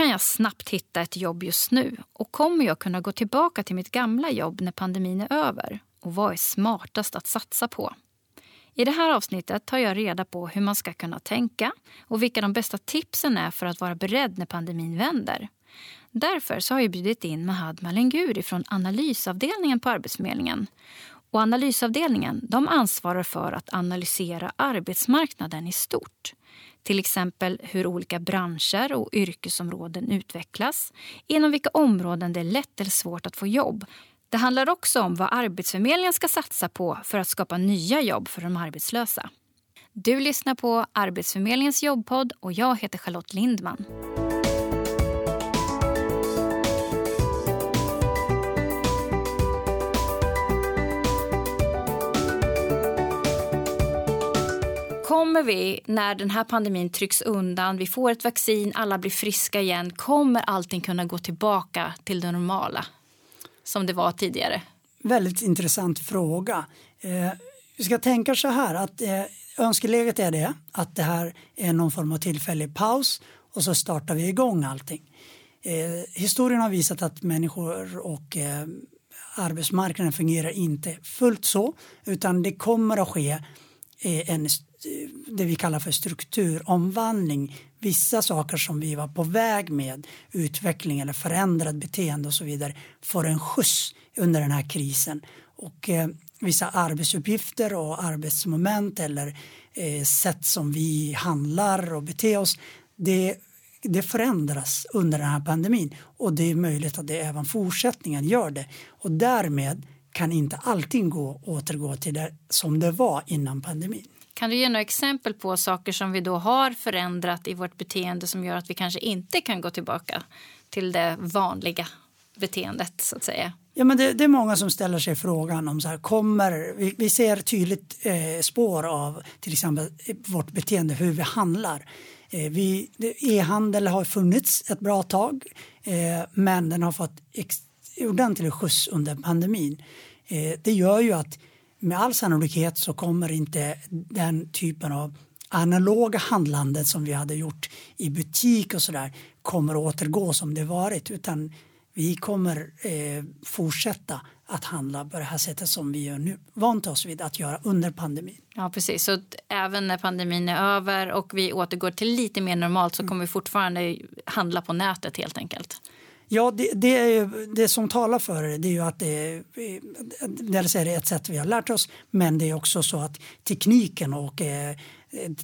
kan jag snabbt hitta ett jobb just nu? Och kommer jag kunna gå tillbaka till mitt gamla jobb när pandemin är över? Och vad är smartast att satsa på? I det här avsnittet tar jag reda på hur man ska kunna tänka och vilka de bästa tipsen är för att vara beredd när pandemin vänder. Därför så har jag bjudit in Mahad Malenguri från analysavdelningen på Arbetsförmedlingen. Och analysavdelningen de ansvarar för att analysera arbetsmarknaden i stort. Till exempel hur olika branscher och yrkesområden utvecklas, inom vilka områden det är lätt eller svårt att få jobb. Det handlar också om vad Arbetsförmedlingen ska satsa på för att skapa nya jobb för de arbetslösa. Du lyssnar på Arbetsförmedlingens jobbpodd och jag heter Charlotte Lindman. Kommer vi, när den här pandemin trycks undan, vi får ett vaccin, alla blir friska igen, kommer allting kunna gå tillbaka till det normala som det var tidigare? Väldigt intressant fråga. Eh, vi ska tänka så här att eh, önskeläget är det att det här är någon form av tillfällig paus och så startar vi igång allting. Eh, historien har visat att människor och eh, arbetsmarknaden fungerar inte fullt så utan det kommer att ske Eh, en eh, det vi kallar för strukturomvandling. Vissa saker som vi var på väg med, utveckling eller förändrad beteende och så vidare, får en skjuts under den här krisen. Och eh, vissa arbetsuppgifter och arbetsmoment eller eh, sätt som vi handlar och beter oss, det, det förändras under den här pandemin och det är möjligt att det även fortsättningen gör det. Och därmed kan inte allting gå återgå till det som det var innan pandemin. Kan du ge några exempel på saker som vi då har förändrat i vårt beteende som gör att vi kanske inte kan gå tillbaka till det vanliga beteendet så att säga? Ja, men det, det är många som ställer sig frågan om så här, kommer, vi, vi ser tydligt eh, spår av till exempel vårt beteende, hur vi handlar. Eh, e-handel har funnits ett bra tag eh, men den har fått ordentlig skjuts under pandemin. Eh, det gör ju att med all sannolikhet så kommer inte den typen av analoga handlandet som vi hade gjort i butik och sådär kommer att återgå som det varit utan vi kommer eh, fortsätta att handla på det här sättet som vi gör nu, vant oss vid att göra under pandemin. Ja precis, så även när pandemin är över och vi återgår till lite mer normalt så kommer vi fortfarande handla på nätet helt enkelt. Ja, det, det, är det som talar för det, det är ju att det, dels är det ett sätt vi har lärt oss men det är också så att tekniken och eh,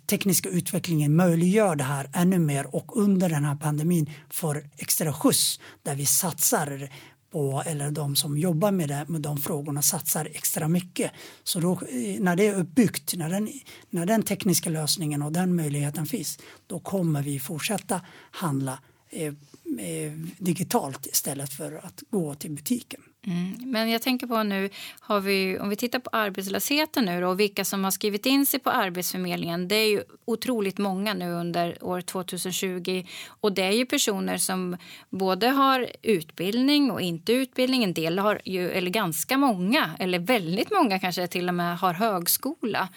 tekniska utvecklingen möjliggör det här ännu mer och under den här pandemin får extra skjuts där vi satsar på, eller de som jobbar med, det, med de frågorna satsar extra mycket. Så då, eh, när det är uppbyggt, när den, när den tekniska lösningen och den möjligheten finns, då kommer vi fortsätta handla Eh, Eh, digitalt istället för att gå till butiken. Mm. Men jag tänker på nu, har vi, om vi tittar på arbetslösheten nu då, och vilka som har skrivit in sig på Arbetsförmedlingen. Det är ju otroligt många nu under år 2020 och det är ju personer som både har utbildning och inte utbildning. En del har ju, eller ganska många, eller väldigt många kanske till och med har högskola.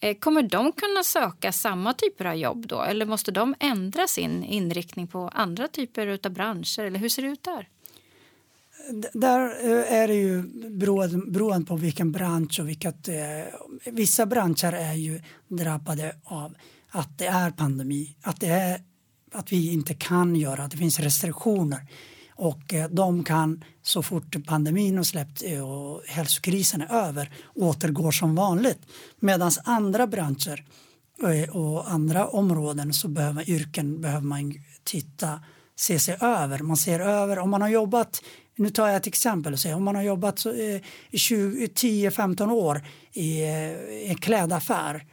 Eh, kommer de kunna söka samma typer av jobb då eller måste de ändra sin inriktning på andra typer av branscher eller hur ser det ut där? Där eh, är det ju beroende, på vilken bransch och vilket, eh, vissa branscher är ju drabbade av att det är pandemi, att, det är, att vi inte kan göra, att det finns restriktioner och eh, de kan så fort pandemin har släppt eh, och hälsokrisen är över återgå som vanligt. Medan andra branscher och andra områden så behöver yrken behöver man titta, se sig över. Man ser över om man har jobbat nu tar jag ett exempel. och säger Om man har jobbat eh, i 10-15 år eh, i en klädaffär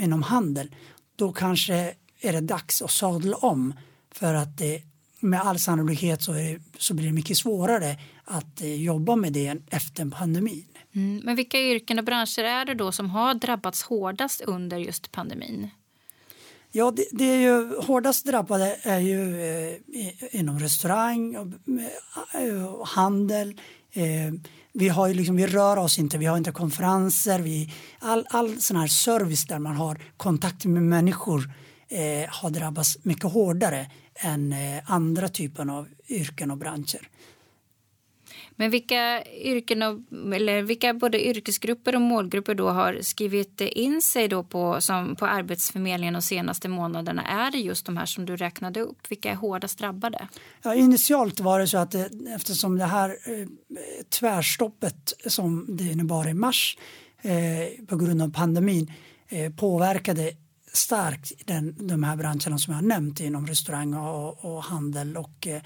inom handel då kanske är det dags att sadla om för att det med all sannolikhet så, det, så blir det mycket svårare att eh, jobba med det efter pandemin. Mm, men vilka yrken och branscher är det då som har drabbats hårdast under just pandemin? Ja, det, det är ju hårdast drabbade är ju eh, inom restaurang och eh, handel. Eh, vi, har ju liksom, vi rör oss inte, vi har inte konferenser, vi, all, all sån här service där man har kontakt med människor eh, har drabbats mycket hårdare än eh, andra typer av yrken och branscher. Men vilka yrken och, eller vilka både yrkesgrupper och målgrupper då har skrivit in sig då på, som, på Arbetsförmedlingen de senaste månaderna? Är det just de här som du räknade upp? Vilka är hårdast drabbade? Ja, initialt var det så att det, eftersom det här eh, tvärstoppet som det innebar i mars eh, på grund av pandemin eh, påverkade starkt den, de här branscherna som jag nämnt inom restaurang och, och handel och eh,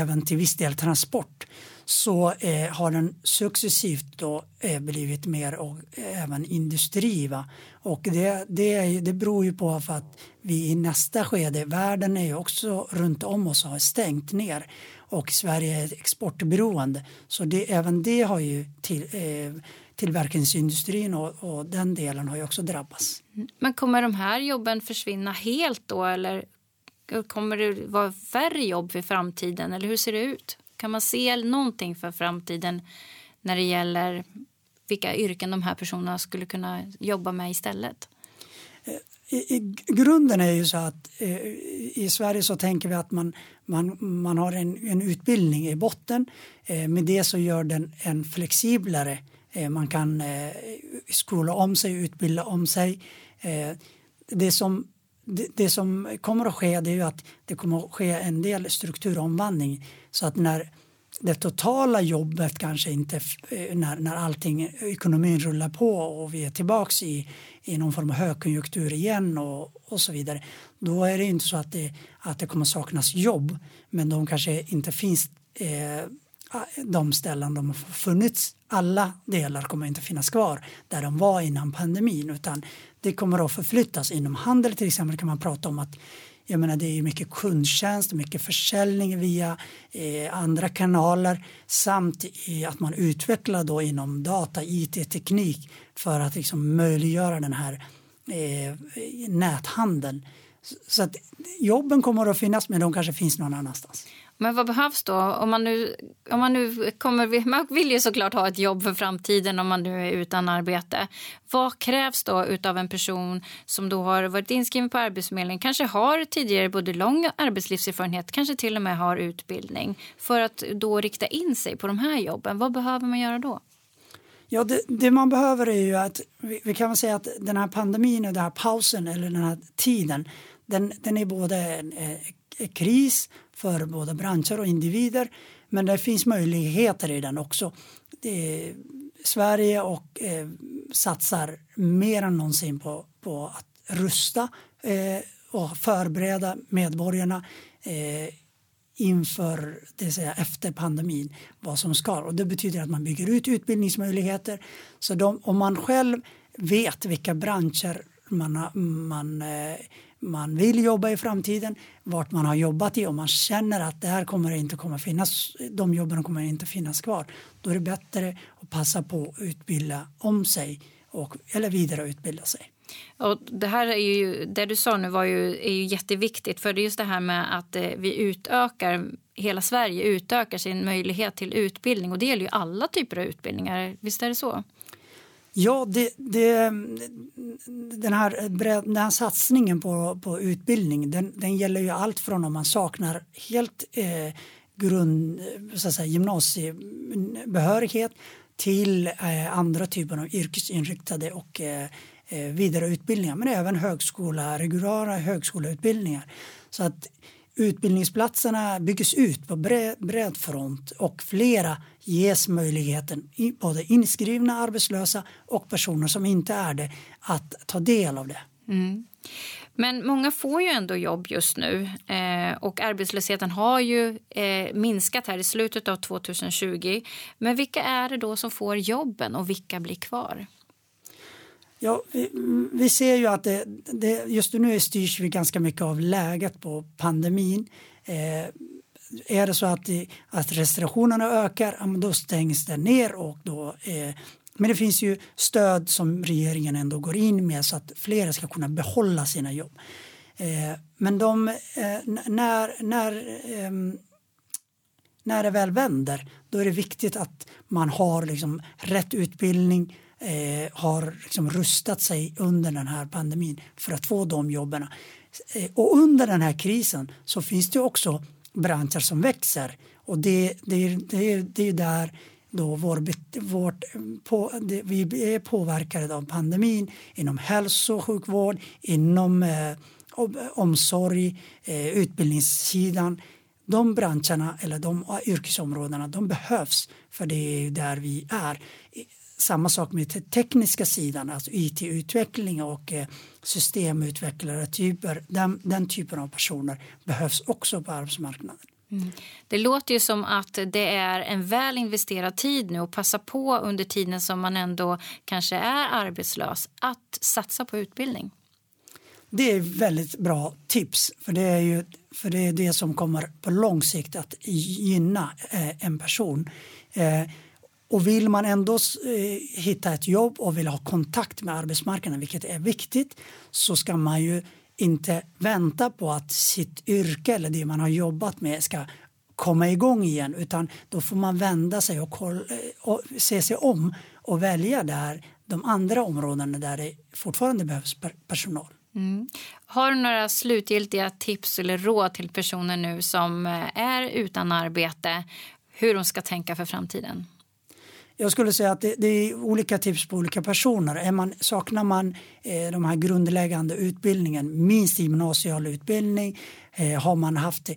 även till viss del transport så eh, har den successivt då eh, blivit mer och eh, även industri. Va? Och det, det, det beror ju på för att vi i nästa skede, världen är ju också runt om oss har stängt ner och Sverige är exportberoende så det, även det har ju till, eh, tillverkningsindustrin och, och, den delen har ju också drabbats. Men kommer de här jobben försvinna helt då eller kommer det vara färre jobb i framtiden eller hur ser det ut? Kan man se någonting för framtiden när det gäller vilka yrken de här personerna skulle kunna jobba med istället? I, i grunden är ju så att eh, i Sverige så tänker vi att man, man, man har en, en utbildning i botten. Eh, med det så gör den en flexiblare. Eh, man kan eh, skola om sig, utbilda om sig. Eh, det som det, som kommer att ske det är ju att det kommer att ske en del strukturomvandling så att när det totala jobbet kanske inte när, när allting, ekonomin rullar på och vi är tillbaks i, i någon form av högkonjunktur igen och, och så vidare. Då är det inte så att det, att det kommer saknas jobb men de kanske inte finns eh, de ställen de har funnits. Alla delar kommer inte finnas kvar där de var innan pandemin utan det kommer att förflyttas. Inom handel till exempel kan man prata om att jag menar, det är mycket kundtjänst, mycket försäljning via eh, andra kanaler samt att man utvecklar då inom data, IT, teknik för att liksom möjliggöra den här eh, näthandeln. Så att jobben kommer att finnas men de kanske finns någon annanstans. Men vad behövs då? Om man nu, om man nu kommer, man vill ju såklart ha ett jobb för framtiden om man nu är utan arbete. Vad krävs då av en person som då har varit inskriven på Arbetsförmedlingen, kanske har tidigare både lång arbetslivserfarenhet, kanske till och med har utbildning, för att då rikta in sig på de här jobben? Vad behöver man göra då? Ja, det, det, man behöver är ju att vi, vi kan väl säga att den här pandemin och den här pausen eller den här tiden, den, den är både en, en kris för både branscher och individer. Men det finns möjligheter i den också. Det, Sverige och, eh, satsar mer än någonsin på, på att rusta eh, och förbereda medborgarna eh, inför, det säga efter pandemin, vad som ska. Och det betyder att man bygger ut utbildningsmöjligheter. Så de, om man själv vet vilka branscher man, man eh, man vill jobba i framtiden, vart man har jobbat i och man känner att det här kommer inte komma finnas, de jobben kommer inte finnas kvar. Då är det bättre att passa på att utbilda om sig och, eller vidareutbilda sig. Och det här är ju, det du sa nu var ju, är ju jätteviktigt för det är just det här med att eh, vi utökar hela Sverige utökar sin möjlighet till utbildning och det gäller ju alla typer av utbildningar. Visst är det så? Ja, det, det, den, här, den här satsningen på, på utbildning den, den gäller ju allt från om man saknar helt eh, grund, så att säga, gymnasiebehörighet till eh, andra typer av yrkesinriktade och eh, eh vidareutbildningar men även högskola, reguljära högskoleutbildningar. Så att utbildningsplatserna byggs ut på bred, front och flera ges möjligheten, både inskrivna arbetslösa och personer som inte är det, att ta del av det. Mm. Men många får ju ändå jobb just nu eh, och arbetslösheten har ju eh, minskat här i slutet av 2020. Men vilka är det då som får jobben och vilka blir kvar? Ja, vi, vi ser ju att det, det, just nu styrs vi ganska mycket av läget på pandemin. Eh, är det så att, att restriktionerna ökar, då stängs det ner. Och då, eh, men det finns ju stöd som regeringen ändå går in med så att fler ska kunna behålla sina jobb. Eh, men de, eh, när, när, eh, när det väl vänder, då är det viktigt att man har liksom rätt utbildning, eh, har liksom rustat sig under den här pandemin för att få de jobben. eh, och under den här krisen så finns det också branscher som växer och det, det, det, det är där då vår, vårt, på, det, vi är påverkade av pandemin inom hälso och sjukvård, inom eh, omsorg, eh, utbildningssidan. De branscherna eller de eh, yrkesområdena de behövs för det är där vi är. Samma sak med tekniska sidan, alltså IT-utveckling och eh, systemutvecklare, typer, den, den typen av personer behövs också på arbetsmarknaden. Mm. Det låter ju som att det är en väl investerad tid nu och passa på under tiden som man ändå kanske är arbetslös att satsa på utbildning. Det är väldigt bra tips för det är ju för det är det som kommer på lång sikt att gynna eh, en person. Eh, och vill man ändå eh, hitta ett jobb och vill ha kontakt med arbetsmarknaden, vilket är viktigt, så ska man ju inte vänta på att sitt yrke eller det man har jobbat med ska komma igång igen utan då får man vända sig och, kolla, eh, och se sig om och välja där de andra områdena där det fortfarande behövs personal. Mm. Har du några slutgiltiga tips eller råd till personer nu som eh, är utan arbete hur de ska tänka för framtiden? Jag skulle säga att det, det, är olika tips på olika personer. Är man, saknar man eh, de här grundläggande utbildningen, minst gymnasial utbildning, eh, har man haft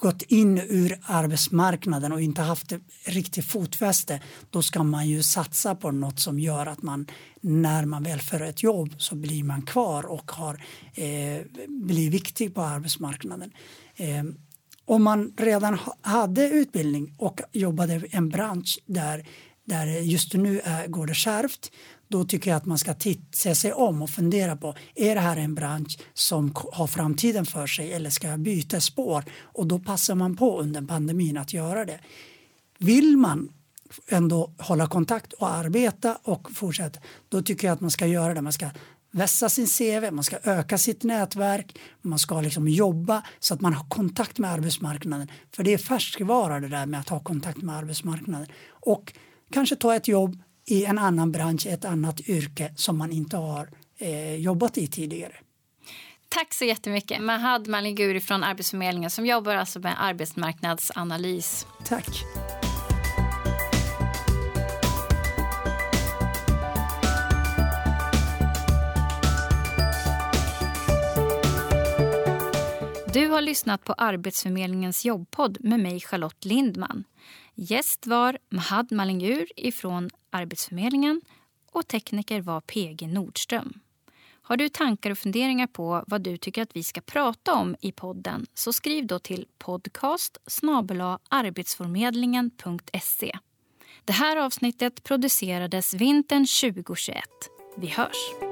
gått in ur arbetsmarknaden och inte haft riktigt fotfäste då ska man ju satsa på något som gör att man när man väl får ett jobb så blir man kvar och har, eh, blir viktig på arbetsmarknaden. Eh, om man redan hade utbildning och jobbade i en bransch där där just nu är, går det kärvt då tycker jag att man ska se sig om och fundera på är det här en bransch som har framtiden för sig eller ska jag byta spår och då passar man på under pandemin att göra det. Vill man ändå hålla kontakt och arbeta och fortsätta då tycker jag att man ska göra det. Man ska vässa sin CV, man ska öka sitt nätverk, man ska liksom jobba så att man har kontakt med arbetsmarknaden. För det är färskvara det där med att ha kontakt med arbetsmarknaden. Och kanske ta ett jobb i en annan bransch, ett annat yrke som man inte har eh, jobbat i tidigare. Tack så jättemycket. Mahad Malinguri från Arbetsförmedlingen som jobbar alltså med arbetsmarknadsanalys. Tack. Du har lyssnat på Arbetsförmedlingens jobbpodd med mig Charlotte Lindman. Gäst var Mahad Malingur från Arbetsförmedlingen och tekniker var PG Nordström. Har du tankar och funderingar på vad du tycker att vi ska prata om i podden så skriv då till podcast arbetsförmedlingen.se. Det här avsnittet producerades vintern 2021. Vi hörs!